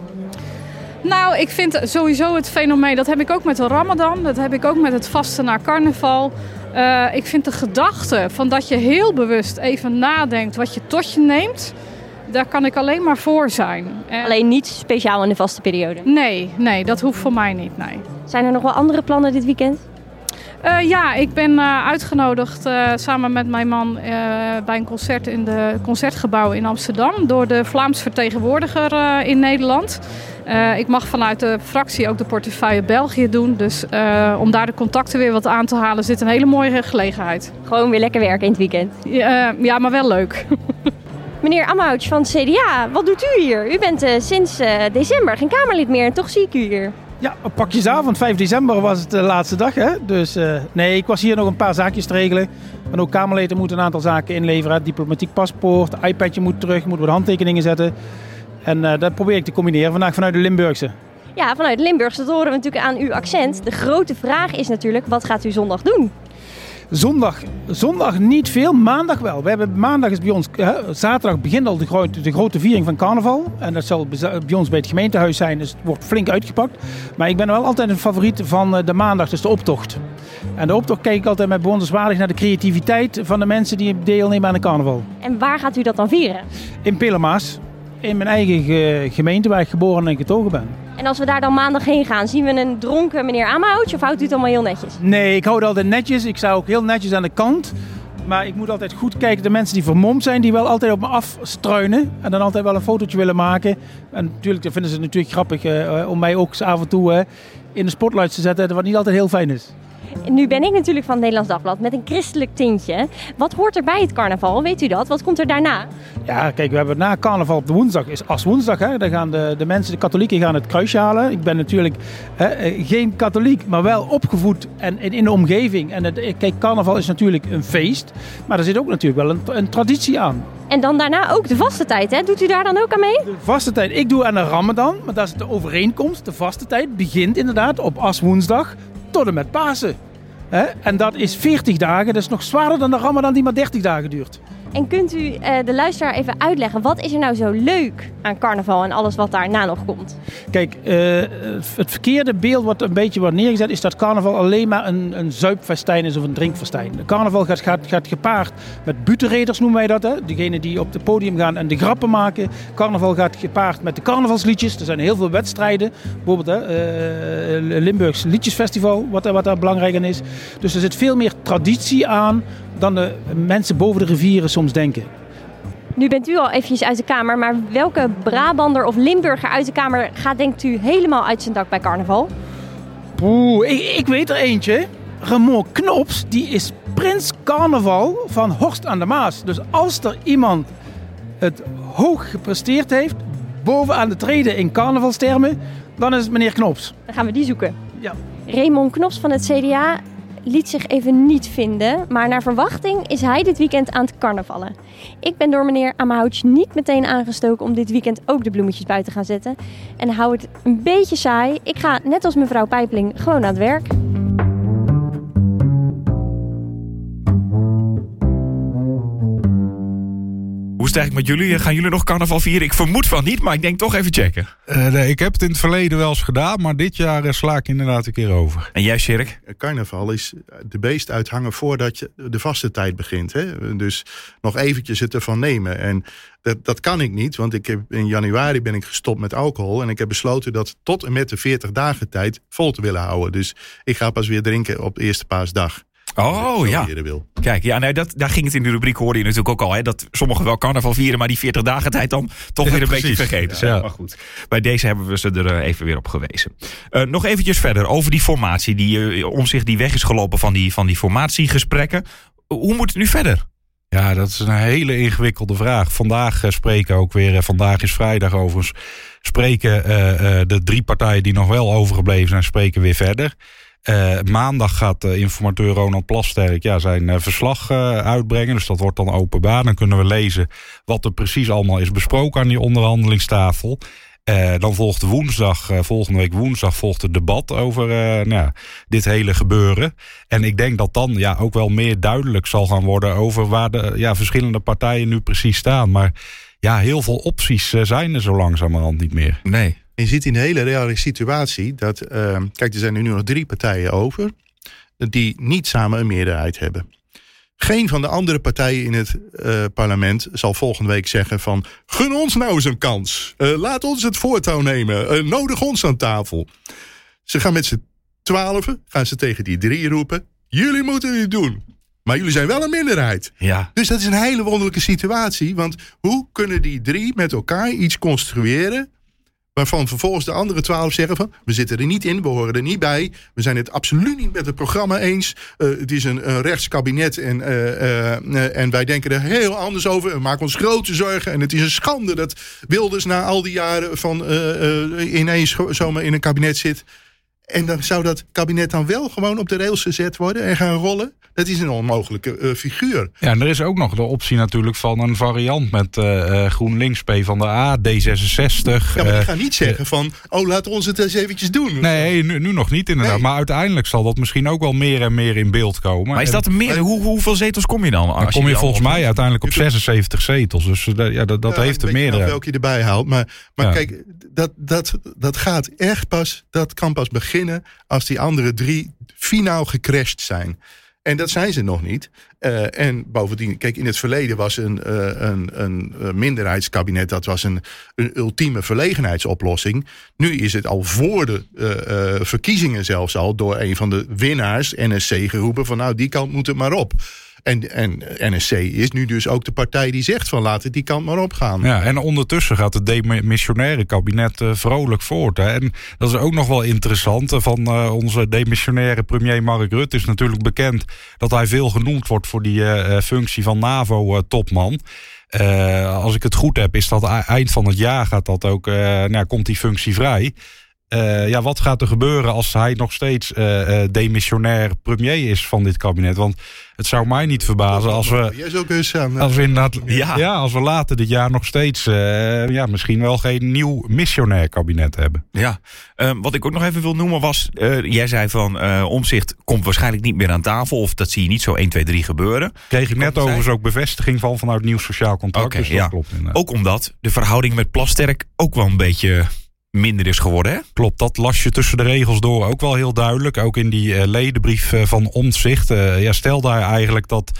Nou, ik vind sowieso het fenomeen, dat heb ik ook met de ramadan. Dat heb ik ook met het vasten naar carnaval. Uh, ik vind de gedachte van dat je heel bewust even nadenkt wat je tot je neemt daar kan ik alleen maar voor zijn.
Alleen niet speciaal in de vaste periode?
Nee, nee, dat hoeft voor mij niet, nee.
Zijn er nog wel andere plannen dit weekend?
Uh, ja, ik ben uh, uitgenodigd uh, samen met mijn man bij een concert in de Concertgebouw in Amsterdam door de Vlaams vertegenwoordiger in Nederland. ik mag vanuit de fractie ook de portefeuille België doen. Dus om daar de contacten weer wat aan te halen, zit een hele mooie gelegenheid.
Gewoon weer lekker werken in het weekend?
ja, maar wel leuk.
Meneer Amhouts van het CDA, wat doet u hier? U bent uh, sinds uh, december geen Kamerlid meer en toch zie ik u hier.
Ja, op pakjesavond, 5 december was het de laatste dag. Hè? Dus uh, nee, ik was hier nog een paar zaakjes te regelen. En ook Kamerleden moeten een aantal zaken inleveren. Diplomatiek paspoort, iPadje moet terug, moet wat handtekeningen zetten. En dat probeer ik te combineren vandaag vanuit de Limburgse.
Ja, vanuit Limburgse. Dat horen we natuurlijk aan uw accent. De grote vraag is natuurlijk, wat gaat u zondag doen?
Zondag, zondag niet veel, maandag wel. We hebben, maandag is bij ons, hè, zaterdag begint al de grote, de grote viering van carnaval. En dat zal bij ons bij het gemeentehuis zijn, dus het wordt flink uitgepakt. Maar ik ben wel altijd een favoriet van eh, de maandag, dus de optocht. En de optocht kijk ik altijd met bewonderenswaardig naar de creativiteit van de mensen die deelnemen aan de carnaval.
En waar gaat u dat dan vieren?
In Pelemaas, in mijn eigen gemeente waar ik geboren en getogen ben.
En als we daar dan maandag heen gaan, zien we een dronken meneer Amhoutje of houdt u het allemaal heel netjes?
Nee, ik hou het altijd netjes. Ik sta ook heel netjes aan de kant. Maar ik moet altijd goed kijken. De mensen die vermomd zijn, die wel altijd op me afstruinen. En dan altijd wel een fotootje willen maken. En natuurlijk vinden ze het natuurlijk grappig uh, om mij ook af en toe in de spotlights te zetten. Wat niet altijd heel fijn is.
Nu ben ik natuurlijk van het Nederlands Dagblad met een christelijk tintje. Wat hoort er bij het carnaval? Weet u dat? Wat komt er daarna?
Ja, kijk, we hebben na carnaval op de woensdag, is als woensdag. Hè, dan gaan de, de mensen, de katholieken gaan het kruisje halen. Ik ben natuurlijk hè, eh, geen katholiek, maar wel opgevoed en in, in de omgeving. En het, kijk, carnaval is natuurlijk een feest, maar er zit ook natuurlijk wel een, een traditie aan.
En dan daarna ook de vaste tijd, hè? Doet u daar dan ook aan mee?
De vaste tijd. Ik doe aan de Ramadan, maar dat is de overeenkomst. De vaste tijd begint inderdaad op aswoensdag tot met Pasen. En dat is 40 dagen. Dat is nog zwaarder dan de Ramadan die maar 30 dagen duurt.
En kunt u uh, de luisteraar even uitleggen, wat is er nou zo leuk aan carnaval en alles wat daarna nog komt?
Kijk, uh, het verkeerde beeld wat een beetje wordt neergezet is dat carnaval alleen maar een, een zuipfestijn is of een drinkfestijn. De carnaval gaat, gaat, gaat gepaard met butenreders noemen wij dat. Hè? Degene die op het podium gaan en de grappen maken. Carnaval gaat gepaard met de carnavalsliedjes. Er zijn heel veel wedstrijden. Bijvoorbeeld hè, uh, Limburgs Liedjesfestival, wat, wat daar belangrijk aan is. Dus er zit veel meer traditie aan dan de mensen boven de rivieren soms denken.
Nu bent u al eventjes uit de Kamer, maar welke Brabander of Limburger uit de Kamer gaat denkt u helemaal uit zijn dak bij carnaval?
Oeh, ik, ik weet er eentje. Ramon Knops, die is prins carnaval van Horst aan de Maas. Dus als er iemand het hoog gepresteerd heeft, bovenaan de treden in carnavalstermen, dan is het meneer Knops.
Dan gaan we die zoeken.
Ja.
Raymond Knops van het CDA liet zich even niet vinden, maar naar verwachting is hij dit weekend aan het carnavallen. Ik ben door meneer Amahouch niet meteen aangestoken om dit weekend ook de bloemetjes buiten te gaan zetten. En hou het een beetje saai. Ik ga net als mevrouw Pijpling gewoon aan het werk.
Het eigenlijk met jullie? Gaan jullie nog carnaval vieren? Ik vermoed van niet, maar ik denk toch even checken.
Uh, nee, ik heb het in het verleden wel eens gedaan, maar dit jaar uh, sla ik inderdaad een keer over.
En jij, Sjerk?
Carnaval is de beest uithangen voordat je de vaste tijd begint. Hè? Dus nog eventjes het ervan nemen. En dat, dat kan ik niet, want ik heb, in januari ben ik gestopt met alcohol. En ik heb besloten dat tot en met de 40 dagen tijd vol te willen houden. Dus ik ga pas weer drinken op de eerste paasdag.
Oh ja.
Wil.
Kijk, ja, nee, dat, daar ging het in de rubriek, hoorde je natuurlijk ook al. Hè, dat sommigen wel carnaval vieren, maar die 40 dagen tijd dan toch weer een beetje vergeten. Ja. Maar goed, bij deze hebben we ze er eh, even weer op gewezen. Uh, nog eventjes verder over die formatie. Die uh, om zich die weg is gelopen van die, van die formatiegesprekken. Hoe moet het nu verder?
Ja, dat is een hele ingewikkelde vraag. Vandaag spreken ook weer, vandaag is vrijdag overigens, spreken de drie partijen die nog wel overgebleven zijn, spreken weer verder. Uh, maandag gaat uh, informateur Ronald Plasterk ja, zijn uh, verslag uitbrengen. Dus dat wordt dan openbaar. Dan kunnen we lezen wat er precies allemaal is besproken aan die onderhandelingstafel. dan volgt woensdag, volgende week woensdag, volgt het debat over nou, dit hele gebeuren. En ik denk dat dan ja, ook wel meer duidelijk zal gaan worden over waar de ja, verschillende partijen nu precies staan. Maar ja, heel veel opties zijn er zo langzamerhand niet meer.
Nee.
Je ziet in de hele reale situatie dat, uh, kijk, er zijn nu nog drie partijen over, die niet samen een meerderheid hebben. Geen van de andere partijen in het uh, parlement zal volgende week zeggen van... gun ons nou eens een kans. Uh, laat ons het voortouw nemen. Uh, nodig ons aan tafel. Ze gaan met z'n twaalfen, gaan ze tegen die drie roepen... jullie moeten het doen. Maar jullie zijn wel een minderheid.
Ja.
Dus dat is een hele wonderlijke situatie. Want hoe kunnen die drie met elkaar iets construeren... Waarvan vervolgens de andere twaalf zeggen van... we zitten er niet in, we horen er niet bij. We zijn het absoluut niet met het programma eens. Uh, het is een, rechtskabinet en, uh, uh, en wij denken er heel anders over. We maken ons grote zorgen. En het is een schande dat Wilders na al die jaren... van ineens zomaar in een kabinet zit. En dan zou dat kabinet dan wel gewoon op de rails gezet worden... en gaan rollen. Dat is een onmogelijke uh, figuur.
Ja, en er is ook nog de optie natuurlijk van een variant met uh, GroenLinks, P van de A, D66.
Ja, maar die gaan niet zeggen van, oh laat ons het eens eventjes doen.
Nee, nu, nu nog niet inderdaad. Nee. Maar uiteindelijk zal dat misschien ook wel meer en meer in beeld komen.
Maar is dat meer? Hoe, hoeveel zetels kom je dan?
Dan kom je, volgens mij uiteindelijk op 76 zetels. Dus uh, ja, dat, dat ja, heeft er meerdere.
welke je erbij haalt. Maar, maar ja. kijk, dat, dat, dat gaat echt pas, dat kan pas beginnen als die andere drie finaal gecrashed zijn. En dat zijn ze nog niet. Uh, en bovendien, kijk, in het verleden was een, uh, een, een minderheidskabinet... dat was een, een ultieme verlegenheidsoplossing. Nu is het al voor de verkiezingen zelfs al... door een van de winnaars, NSC, geroepen van... nou, die kant moet het maar op. En, en NSC is nu dus ook de partij die zegt van laat het die kant maar opgaan.
Ja, en ondertussen gaat het demissionaire kabinet uh, vrolijk voort. Hè. En dat is ook nog wel interessant. Van uh, onze demissionaire premier Mark Rutte is natuurlijk bekend dat hij veel genoemd wordt voor die functie van NAVO-topman. als ik het goed heb, is dat eind van het jaar gaat dat ook, nou, komt die functie vrij. Uh, ja, wat gaat er gebeuren als hij nog steeds uh, uh, demissionair premier is van dit kabinet? Want het zou mij niet verbazen als we.
Aan.
Als we inderdaad. Ja. ja, als we later dit jaar nog steeds. ja, misschien wel geen nieuw missionair kabinet hebben.
Ja, wat ik ook nog even wil noemen was. jij zei van. omzicht komt waarschijnlijk niet meer aan tafel. Of dat zie je niet zo 1, 2, 3 gebeuren.
Kreeg ik net overigens ook bevestiging van vanuit Nieuw Sociaal Contract.
Okay, dus ja. klopt. Ook omdat de verhouding met Plasterk ook wel een beetje minder is geworden. Hè?
Klopt, dat las je tussen de regels door ook wel heel duidelijk. Ook in die uh, ledenbrief uh, van Omtzigt. Uh, ja, stel daar eigenlijk dat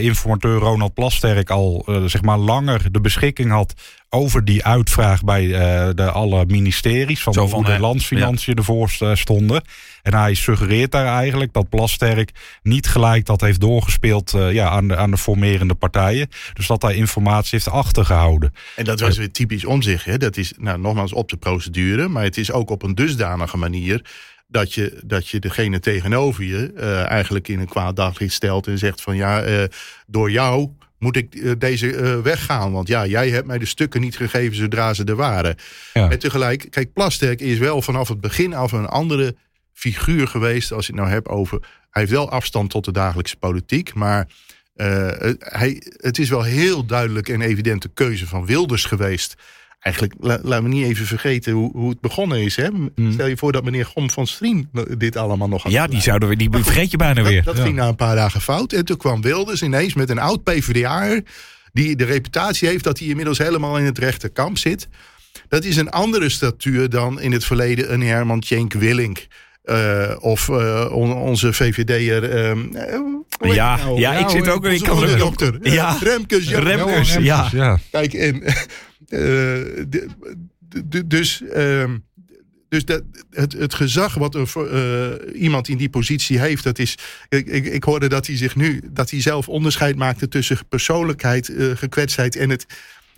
informateur Ronald Plasterk al zeg maar langer de beschikking had over die uitvraag bij de alle ministeries van, Zo van de landsfinanciën ja. ervoor stonden. En hij suggereert daar eigenlijk dat Plasterk niet gelijk dat heeft doorgespeeld ja, aan, de, aan de formerende partijen. Dus dat hij informatie heeft achtergehouden.
En dat was weer typisch omzicht. Hè? Dat is nou, nogmaals op de procedure, maar het is ook op een dusdanige manier dat je, dat je degene tegenover je uh, eigenlijk in een kwaad daglicht stelt en zegt van ja, uh, door jou moet ik uh, deze weggaan. Want ja, jij hebt mij de stukken niet gegeven zodra ze er waren. Ja. En tegelijk, kijk, Plasterk is wel vanaf het begin af een andere figuur geweest. Als ik het nou heb over. Hij heeft wel afstand tot de dagelijkse politiek. Maar hij, het is wel heel duidelijk en evidente keuze van Wilders geweest. Eigenlijk, la, laten we niet even vergeten hoe, hoe het begonnen is. Hè? Mm. Stel je voor dat meneer Gom van Strien dit allemaal nog had
Ja, die zouden we, die vergeet je bijna weer.
Dat, ging na een paar dagen fout. En toen kwam Wilders ineens met een oud PvdA die de reputatie heeft dat hij inmiddels helemaal in het rechterkamp zit. Dat is een andere statuur dan in het verleden een Herman Tjenk Willink. Uh, of uh, on, onze VVD'er.
Uh, ja, nou? ja, ik zit ook. Ik kan
dokter.
Ja,
Remkes. Ja.
Remkes, ja.
ja.
Kijk, en. De, de, dus. Um, dus dat, het, het gezag wat een, uh, iemand in die positie heeft, dat is. Ik, ik, ik, hoorde dat hij zich nu. dat hij zelf onderscheid maakte tussen persoonlijkheid, uh, gekwetstheid en het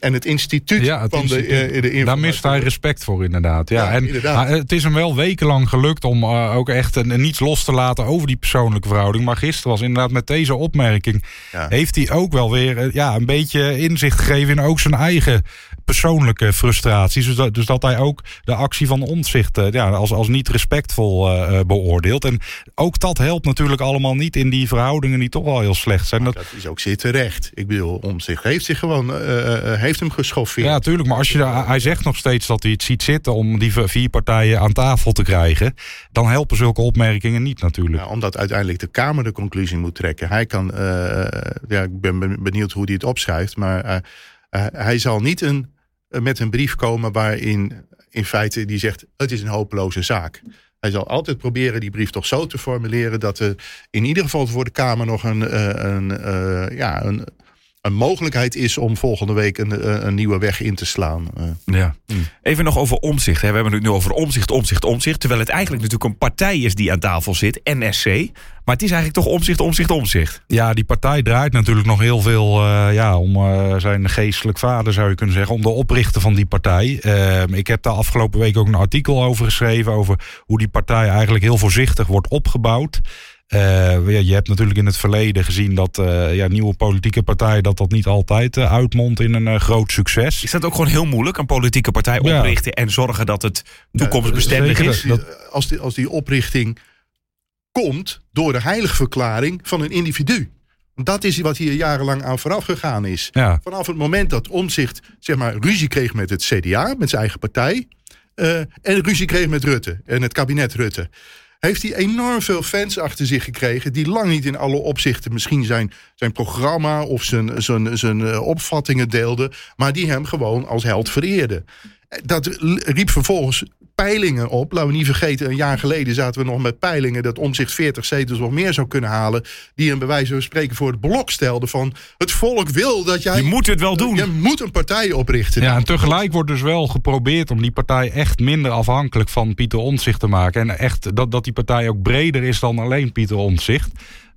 en het instituut
ja, het
van
instituut,
de, uh, de
Daar mist hij respect voor, inderdaad. Ja,
Ja,
en
inderdaad.
het is hem wel wekenlang gelukt om ook echt een, niets los te laten over die persoonlijke verhouding. Maar gisteren was inderdaad met deze opmerking.
Ja.
Heeft hij ook wel weer ja, een beetje inzicht gegeven in ook zijn eigen persoonlijke frustraties. Dus dat, dus dat hij ook de actie van omzicht ja, als, als niet respectvol uh, beoordeelt. En ook dat helpt natuurlijk allemaal niet in die verhoudingen die toch wel heel slecht zijn. Dat,
dat is ook zeer terecht. Ik bedoel, om zich heeft zich gewoon uh, heeft hem geschoffeerd.
Ja, tuurlijk. Maar als je, hij zegt nog steeds dat hij het ziet zitten om die vier partijen aan tafel te krijgen. Dan helpen zulke opmerkingen niet natuurlijk.
Ja, omdat uiteindelijk de Kamer de conclusie moet trekken. Hij kan, ja, ik ben benieuwd hoe hij het opschrijft. Maar hij zal niet een, met een brief komen waarin in feite die zegt: het is een hopeloze zaak. Hij zal altijd proberen die brief toch zo te formuleren dat er in ieder geval voor de Kamer nog een, een, een ja, een, een mogelijkheid is om volgende week een, een nieuwe weg in te slaan.
Ja. Even nog over omzicht. We hebben het nu over omzicht, omzicht, omzicht. Terwijl het eigenlijk natuurlijk een partij is die aan tafel zit, NSC. Maar het is eigenlijk toch omzicht, omzicht, omzicht.
Ja, die partij draait natuurlijk nog heel veel uh, ja, om uh, zijn geestelijk vader, zou je kunnen zeggen. Om de oprichter van die partij. Uh, ik heb daar afgelopen week ook een artikel over geschreven. Over hoe die partij eigenlijk heel voorzichtig wordt opgebouwd. Uh, je hebt natuurlijk in het verleden gezien dat uh, ja, nieuwe politieke partijen dat dat niet altijd uh, uitmondt in een groot succes.
Is dat ook gewoon heel moeilijk, een politieke partij oprichten ja. en zorgen dat het toekomstbestendig is?
Dat, als, die, als die oprichting komt door de heilige verklaring van een individu. Dat is wat hier jarenlang aan vooraf gegaan is.
Ja.
Vanaf het moment dat Omzicht zeg maar, ruzie kreeg met het CDA, met zijn eigen partij. en ruzie kreeg met Rutte en het kabinet Rutte heeft hij enorm veel fans achter zich gekregen... die lang niet in alle opzichten misschien zijn, zijn programma... of zijn, zijn, zijn opvattingen deelden... maar die hem gewoon als held vereerden. Dat riep vervolgens peilingen op. Laten we niet vergeten, een jaar geleden zaten we nog met peilingen... dat Omzicht 40 zetels of meer zou kunnen halen... die hem bij wijze van spreken voor het blok stelde van... het volk wil dat jij...
Je moet het wel doen.
Je moet een partij oprichten.
Ja, en tegelijk wordt dus wel geprobeerd om die partij echt minder afhankelijk van Pieter Omtzigt te maken. En echt dat, dat die partij ook breder is dan alleen Pieter Omtzigt.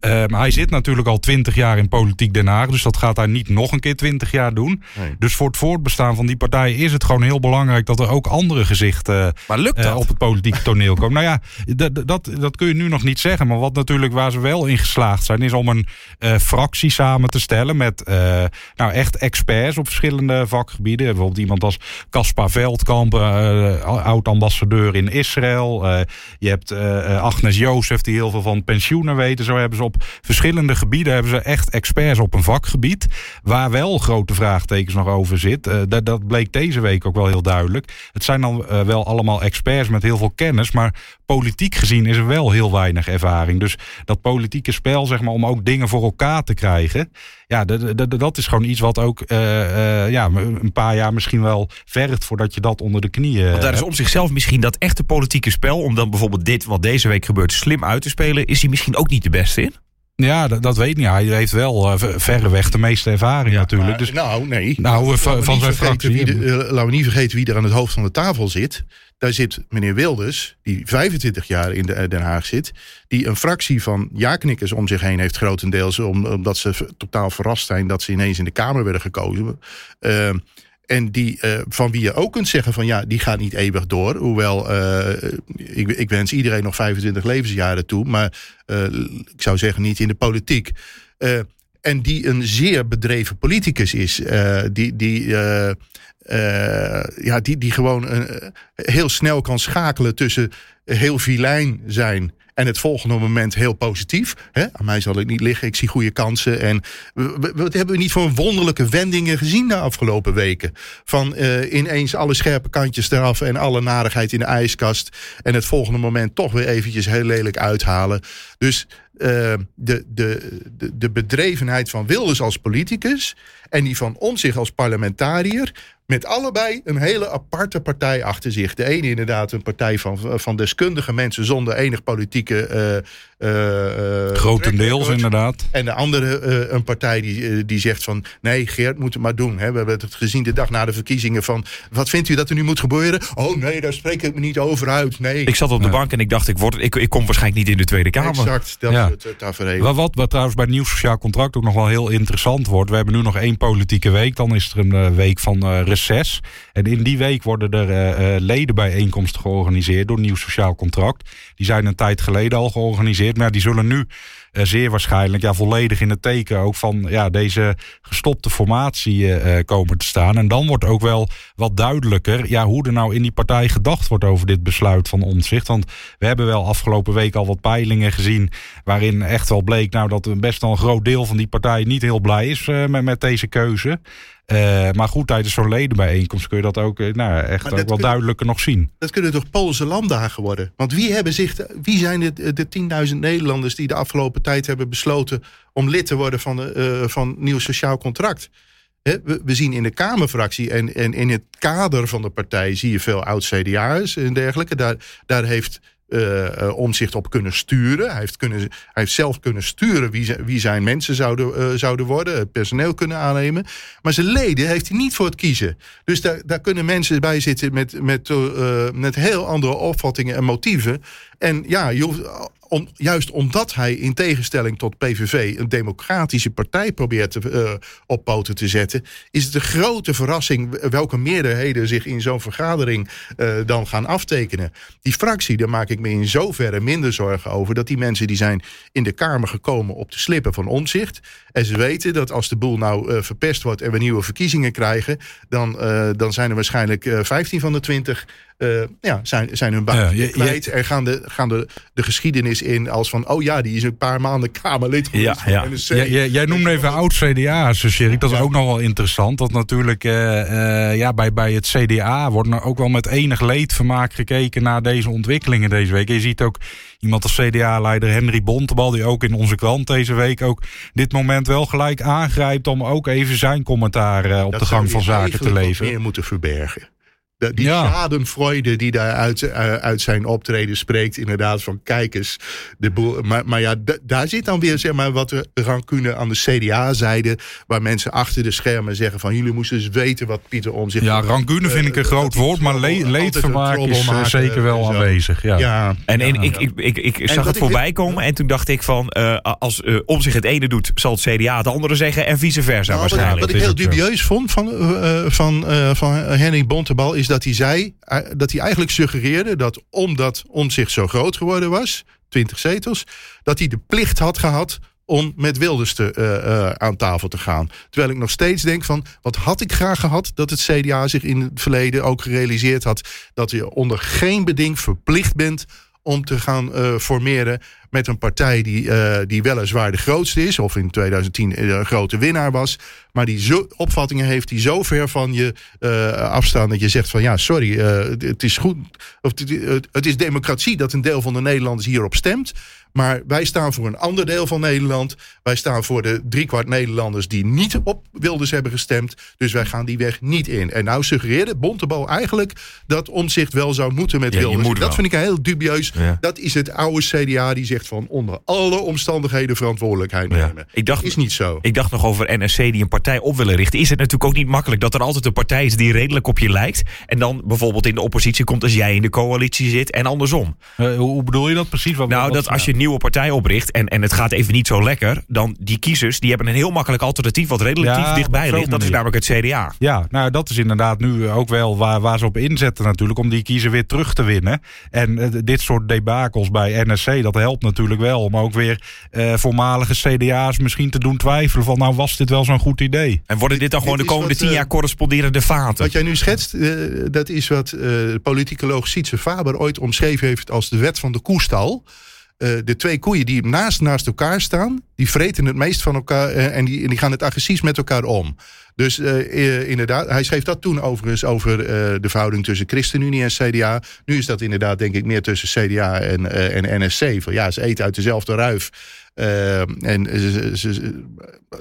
Maar hij zit natuurlijk al twintig jaar in politiek Den Haag. Dus dat gaat hij niet nog een keer twintig jaar doen.
Nee.
Dus voor het voortbestaan van die partij is het gewoon heel belangrijk dat er ook andere gezichten
maar lukt dat?
Uh, op het politieke toneel komen. nou ja, dat, dat kun je nu nog niet zeggen. Maar wat natuurlijk waar ze wel in geslaagd zijn, is om een uh, fractie samen te stellen met nou echt experts op verschillende vakgebieden. Bijvoorbeeld iemand als Caspar Veldkamp, oud-ambassadeur in Israël. je hebt Agnes Jozef, die heel veel van pensioenen weten. Zo hebben ze op verschillende gebieden hebben ze echt experts op een vakgebied. Waar wel grote vraagtekens nog over zit. Uh, dat, dat, bleek deze week ook wel heel duidelijk. Het zijn dan uh, wel allemaal experts met heel veel kennis. Maar politiek gezien is er wel heel weinig ervaring. Dus dat politieke spel, zeg maar, om ook dingen voor elkaar te krijgen. Ja, dat is gewoon iets wat ook uh, ja, een paar jaar misschien wel vergt voordat je dat onder de knieën.
Want daar is om zichzelf misschien dat echte politieke spel. Om dan bijvoorbeeld dit wat deze week gebeurt slim uit te spelen. Is hij misschien ook niet de beste in?
Ja, dat, dat weet niet. Hij heeft wel uh, verreweg de meeste ervaring ja, natuurlijk.
Maar,
dus,
nou, nee.
Nou, uh, van, van zijn fractie.
Wie de, uh, laten we niet vergeten wie er aan het hoofd van de tafel zit. Daar zit meneer Wilders, die 25 jaar in de, Den Haag zit. Die een fractie van ja-knikkers om zich heen heeft, grotendeels. Om, omdat ze totaal verrast zijn dat ze ineens in de Kamer werden gekozen. Ehm, en die, uh, van wie je ook kunt zeggen van ja, die gaat niet eeuwig door. Hoewel, ik, ik, wens iedereen nog 25 levensjaren toe. Maar ik zou zeggen niet in de politiek. en die een zeer bedreven politicus is. die, die, ja, die, die gewoon heel snel kan schakelen tussen heel vilijn zijn en het volgende moment heel positief. Hè? Aan mij zal het niet liggen, ik zie goede kansen. En wat hebben we niet voor wonderlijke wendingen gezien de afgelopen weken? Van uh, ineens alle scherpe kantjes eraf en alle narigheid in de ijskast. En het volgende moment toch weer eventjes heel lelijk uithalen. Dus de, de, de, bedrevenheid van Wilders als politicus en die van Omtzigt als parlementariër met allebei een hele aparte partij achter zich. De ene inderdaad een partij van, van deskundige mensen zonder enig politieke... Uh,
uh, Grotendeels inderdaad.
En de andere uh, een partij die, die zegt van... nee, Geert moet het maar doen. Hè. We hebben het gezien de dag na de verkiezingen van... wat vindt u dat er nu moet gebeuren? Oh nee, daar spreek ik me niet over uit. Nee.
Ik zat op de bank en ik dacht, ik, word, ik, ik kom waarschijnlijk niet in de Tweede Kamer.
Exact, dat ja. is het tafereel.
Wat, wat, wat trouwens bij het Nieuw Sociaal Contract ook nog wel heel interessant wordt... we hebben nu nog één politieke week. Dan is er een week van En in die week worden er uh, ledenbijeenkomsten georganiseerd door Nieuw Sociaal Contract. Die zijn een tijd geleden al georganiseerd, maar die zullen nu uh, zeer waarschijnlijk ja, volledig in het teken ook van ja, deze gestopte formatie komen te staan. En dan wordt ook wel wat duidelijker ja, hoe er nou in die partij gedacht wordt over dit besluit van omzicht. Want we hebben wel afgelopen week al wat peilingen gezien waarin echt wel bleek nou, dat best wel een groot deel van die partij niet heel blij is met, met deze keuze. Uh, maar goed, tijdens zo'n ledenbijeenkomst kun je dat ook nou, echt ook wel duidelijker nog zien.
Dat kunnen toch Poolse landdagen worden? Want wie, hebben zich, wie zijn de, de 10.000 Nederlanders die de afgelopen tijd hebben besloten om lid te worden van, de, uh, van Nieuw Sociaal Contract? He, we, we, zien in de Kamerfractie en, en in het kader van de partij zie je veel oud-CDA'ers en dergelijke. Daar, daar heeft uh, omzicht op kunnen sturen. Hij heeft, kunnen, hij heeft zelf kunnen sturen wie, wie zijn mensen zouden, uh, zouden worden, het personeel kunnen aannemen. Maar zijn leden heeft hij niet voor het kiezen. Dus daar, daar kunnen mensen bij zitten met, met, met heel andere opvattingen en motieven. En ja, je hoeft, om, juist omdat hij in tegenstelling tot PVV een democratische partij probeert te, uh, op poten te zetten, is het een grote verrassing welke meerderheden zich in zo'n vergadering uh, dan gaan aftekenen. Die fractie, daar maak ik me in zoverre minder zorgen over dat die mensen die zijn in de Kamer gekomen op de slippen van omzicht. En ze weten dat als de boel nou uh, verpest wordt en we nieuwe verkiezingen krijgen, dan, dan zijn er waarschijnlijk 15 van de 20 uh, ja, zijn, zijn hun baan ja, kwijt. En gaan, de, gaan de, de geschiedenis in als van... oh ja, die is een paar maanden Kamerlid
geweest. Ja, ja. Jij, jij noemde even oud-CDA, Erik. Dat is ook nog wel interessant. Dat natuurlijk uh, uh, ja, bij, bij het CDA wordt nou ook wel met enig leedvermaak gekeken... naar deze ontwikkelingen deze week. je ziet ook iemand als CDA-leider Henry Bontebal... die ook in onze krant deze week ook dit moment wel gelijk aangrijpt... om ook even zijn commentaar op de gang van zaken te leveren.
meer moeten verbergen die ja. schadenfreude die daar uit, uh, uit zijn optreden spreekt. Inderdaad, van kijkers. De boel, maar, maar ja, daar zit dan weer zeg maar, wat rancune aan de CDA-zijde. Waar mensen achter de schermen zeggen van... jullie moesten dus weten wat Pieter om zich...
Ja, rancune vind ik een groot woord. Maar le leedvermaak is uh, zeker wel aanwezig. Ja.
ja. En, en ik, ik, ik, ik zag het voorbij komen. En toen dacht ik van... Uh, als uh, om zich het ene doet, zal het CDA het andere zeggen. En vice versa nou, waarschijnlijk.
Wat, wat ik heel dubieus vond van, van, van Henry Bontebal... is dat hij zei eh, dat hij eigenlijk suggereerde dat omdat zich zo groot geworden was, 20 zetels, dat hij de plicht had gehad om met Wilders te, uh, uh, aan tafel te gaan. Terwijl ik nog steeds denk van... wat had ik graag gehad dat het CDA zich in het verleden ook gerealiseerd had... dat je onder geen beding verplicht bent om te gaan formeren met een partij die, uh, die weliswaar de grootste is, of in 2010 een grote winnaar was, maar die zo, opvattingen heeft die zo ver van je uh, afstaan dat je zegt van ja, sorry, het is goed, of het, het is democratie dat een deel van de Nederlanders hierop stemt, maar wij staan voor een ander deel van Nederland. Wij staan voor de driekwart Nederlanders die niet op Wilders hebben gestemd. Dus wij gaan die weg niet in. En nou suggereerde Bontebal eigenlijk dat omzicht wel zou moeten met Wilders. Dat vind ik heel dubieus. Dat is het oude CDA die zegt van onder alle omstandigheden verantwoordelijkheid nemen. Ik dacht, dat is niet zo.
Ik dacht nog over NSC die een partij op willen richten. Is het natuurlijk ook niet makkelijk dat er altijd een partij is die redelijk op je lijkt. En dan bijvoorbeeld in de oppositie komt als jij in de coalitie zit en andersom.
Uh, hoe bedoel je dat precies?
Wat, nou, dat als je nieuwe partij opricht en, en het gaat even niet zo lekker, dan die kiezers die hebben een heel makkelijk alternatief wat relatief dichtbij ligt. Dat is namelijk het CDA.
Ja, nou dat is inderdaad nu ook wel waar, waar ze op inzetten natuurlijk om die kiezer weer terug te winnen. En uh, dit soort debakels bij NSC, dat helpt natuurlijk wel om ook weer uh, voormalige CDA's misschien te doen twijfelen van nou was dit wel zo'n goed idee.
En worden dit dan gewoon de komende tien jaar corresponderende vaten?
Wat jij nu schetst, uh, dat is wat uh, politicoloog Sietse Faber ooit omschreven heeft als de wet van de koestal. Uh, de twee koeien die naast, naast elkaar staan, die vreten het meest van elkaar uh, en, die, die gaan het agressief met elkaar om. Dus uh, inderdaad, hij schreef dat toen overigens over de verhouding tussen ChristenUnie en CDA. Nu is dat inderdaad denk ik meer tussen CDA en, en NSC. Van ja, ze eten uit dezelfde ruif. En ze,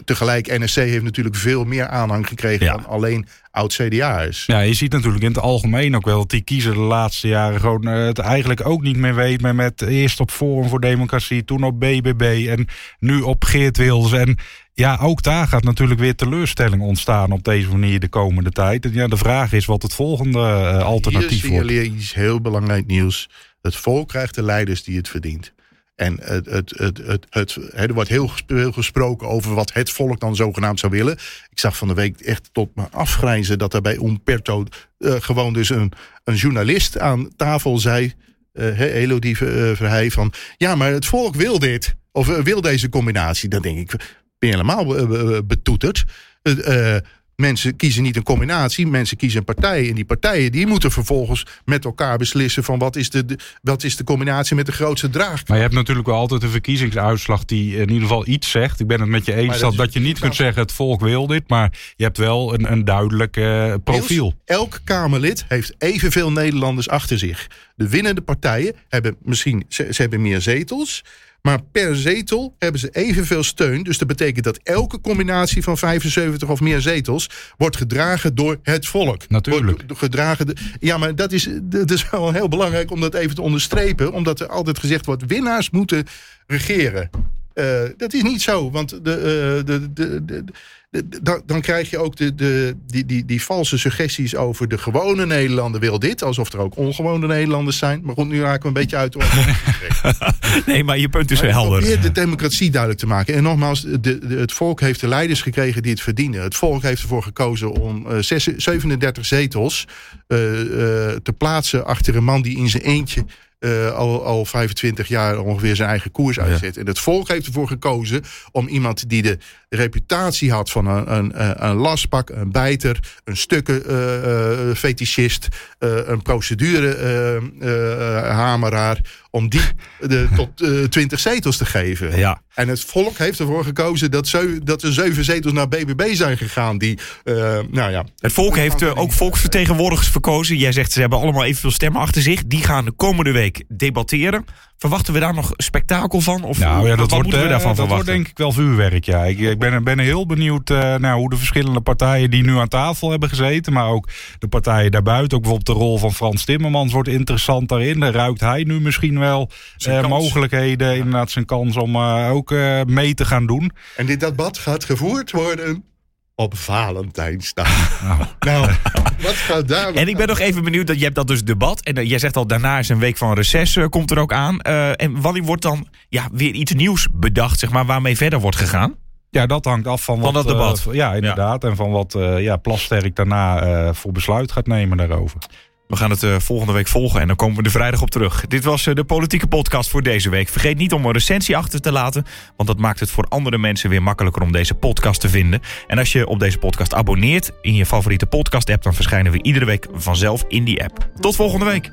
tegelijk, NSC heeft natuurlijk veel meer aanhang gekregen dan alleen oud-CDA'ers.
Ja, je ziet natuurlijk in het algemeen ook wel dat die kiezer de laatste jaren gewoon uh, het eigenlijk ook niet meer weet. Maar met eerst op Forum voor Democratie, toen op BBB en nu op Geert Wilders. En ja, ook daar gaat natuurlijk weer teleurstelling ontstaan op deze manier de komende tijd. En ja, de vraag is wat het volgende uh, alternatief
Hier
wordt.
Hier iets heel belangrijk nieuws. Het volk krijgt de leiders die het verdient. En het, het, het, het, het, er wordt heel gesproken over wat het volk dan zogenaamd zou willen. Ik zag van de week echt tot me afgrijzen dat er bij Umberto uh, gewoon dus een, een journalist aan tafel zei. Uh, Elodie Verheij van ja, maar het volk wil dit. Of wil deze combinatie. Dan denk ik, ben je helemaal betoeterd. Mensen kiezen niet een combinatie, mensen kiezen een partij. En die partijen die moeten vervolgens met elkaar beslissen van wat is de, de, wat is de combinatie met de grootste draagkracht.
Maar je hebt natuurlijk wel altijd een verkiezingsuitslag die in ieder geval iets zegt. Ik ben het met je eens dat, dat, dat je niet kunt zeggen het volk wil dit. Maar je hebt wel een, een duidelijk uh, profiel.
Elk Kamerlid heeft evenveel Nederlanders achter zich. De winnende partijen hebben misschien, ze, ze hebben meer zetels. Maar per zetel hebben ze evenveel steun. Dus dat betekent dat elke combinatie van 75 of meer zetels wordt gedragen door het volk.
Natuurlijk.
Wordt gedragen de, ja, maar dat is, dat is wel heel belangrijk om dat even te onderstrepen. Omdat er altijd gezegd wordt: winnaars moeten regeren. Uh, dat is niet zo, want de, uh, de, de, de, dan, dan, krijg je ook de, de, die, die, die valse suggesties over de gewone Nederlander wil dit. Alsof er ook ongewone Nederlanders zijn. Maar goed, nu raken we een beetje uit.
nee, maar je punt is
maar
helder.
Probeer de democratie duidelijk te maken. En nogmaals, de, de, het volk heeft de leiders gekregen die het verdienen. Het volk heeft ervoor gekozen om uh, 37 zetels uh, te plaatsen achter een man die in zijn eentje uh, al, al 25 jaar ongeveer zijn eigen koers uitzet. Ja. En het volk heeft ervoor gekozen om iemand die de reputatie had van een, een, een lastpak, een bijter, een stukken uh, uh, fetischist, een procedurehameraar, om die de, tot 20 zetels te geven.
Ja.
En het volk heeft ervoor gekozen dat, zeven, dat er zeven zetels naar BBB zijn gegaan. Die, nou ja,
het volk heeft ook volksvertegenwoordigers verkozen. Jij zegt ze hebben allemaal evenveel stemmen achter zich. Die gaan de komende week debatteren. Verwachten we daar nog spektakel van? Of
nou, ja, dat
wat
wordt,
moeten we daarvan
dat
verwachten?
wordt denk ik wel vuurwerk, ja. Ik, ik ben, ben heel benieuwd uh, nou, hoe de verschillende partijen die nu aan tafel hebben gezeten... maar ook de partijen daarbuiten, ook bijvoorbeeld de rol van Frans Timmermans... wordt interessant daarin. Daar ruikt hij nu misschien wel uh, mogelijkheden, ja. inderdaad zijn kans om uh, ook mee te gaan doen.
En dit debat gaat gevoerd worden op Valentijnsdag. Nou, nou wat gaat daar...
En ik ben nog even benieuwd, dat je hebt dat dus debat. En uh, jij zegt al, daarna is een week van reces, uh, komt er ook aan. Uh, en wanneer wordt dan ja, weer iets nieuws bedacht, zeg maar, waarmee verder wordt gegaan?
Ja, dat hangt af van,
van
wat...
dat debat.
ja, inderdaad. Ja. En van wat ja, Plasterk daarna voor besluit gaat nemen daarover.
We gaan het eh, volgende week volgen en dan komen we de vrijdag op terug. Dit was eh, de politieke podcast voor deze week. Vergeet niet om een recensie achter te laten, want dat maakt het voor andere mensen weer makkelijker om deze podcast te vinden. En als je op deze podcast abonneert in je favoriete podcast app, dan verschijnen we iedere week vanzelf in die app. Tot volgende week.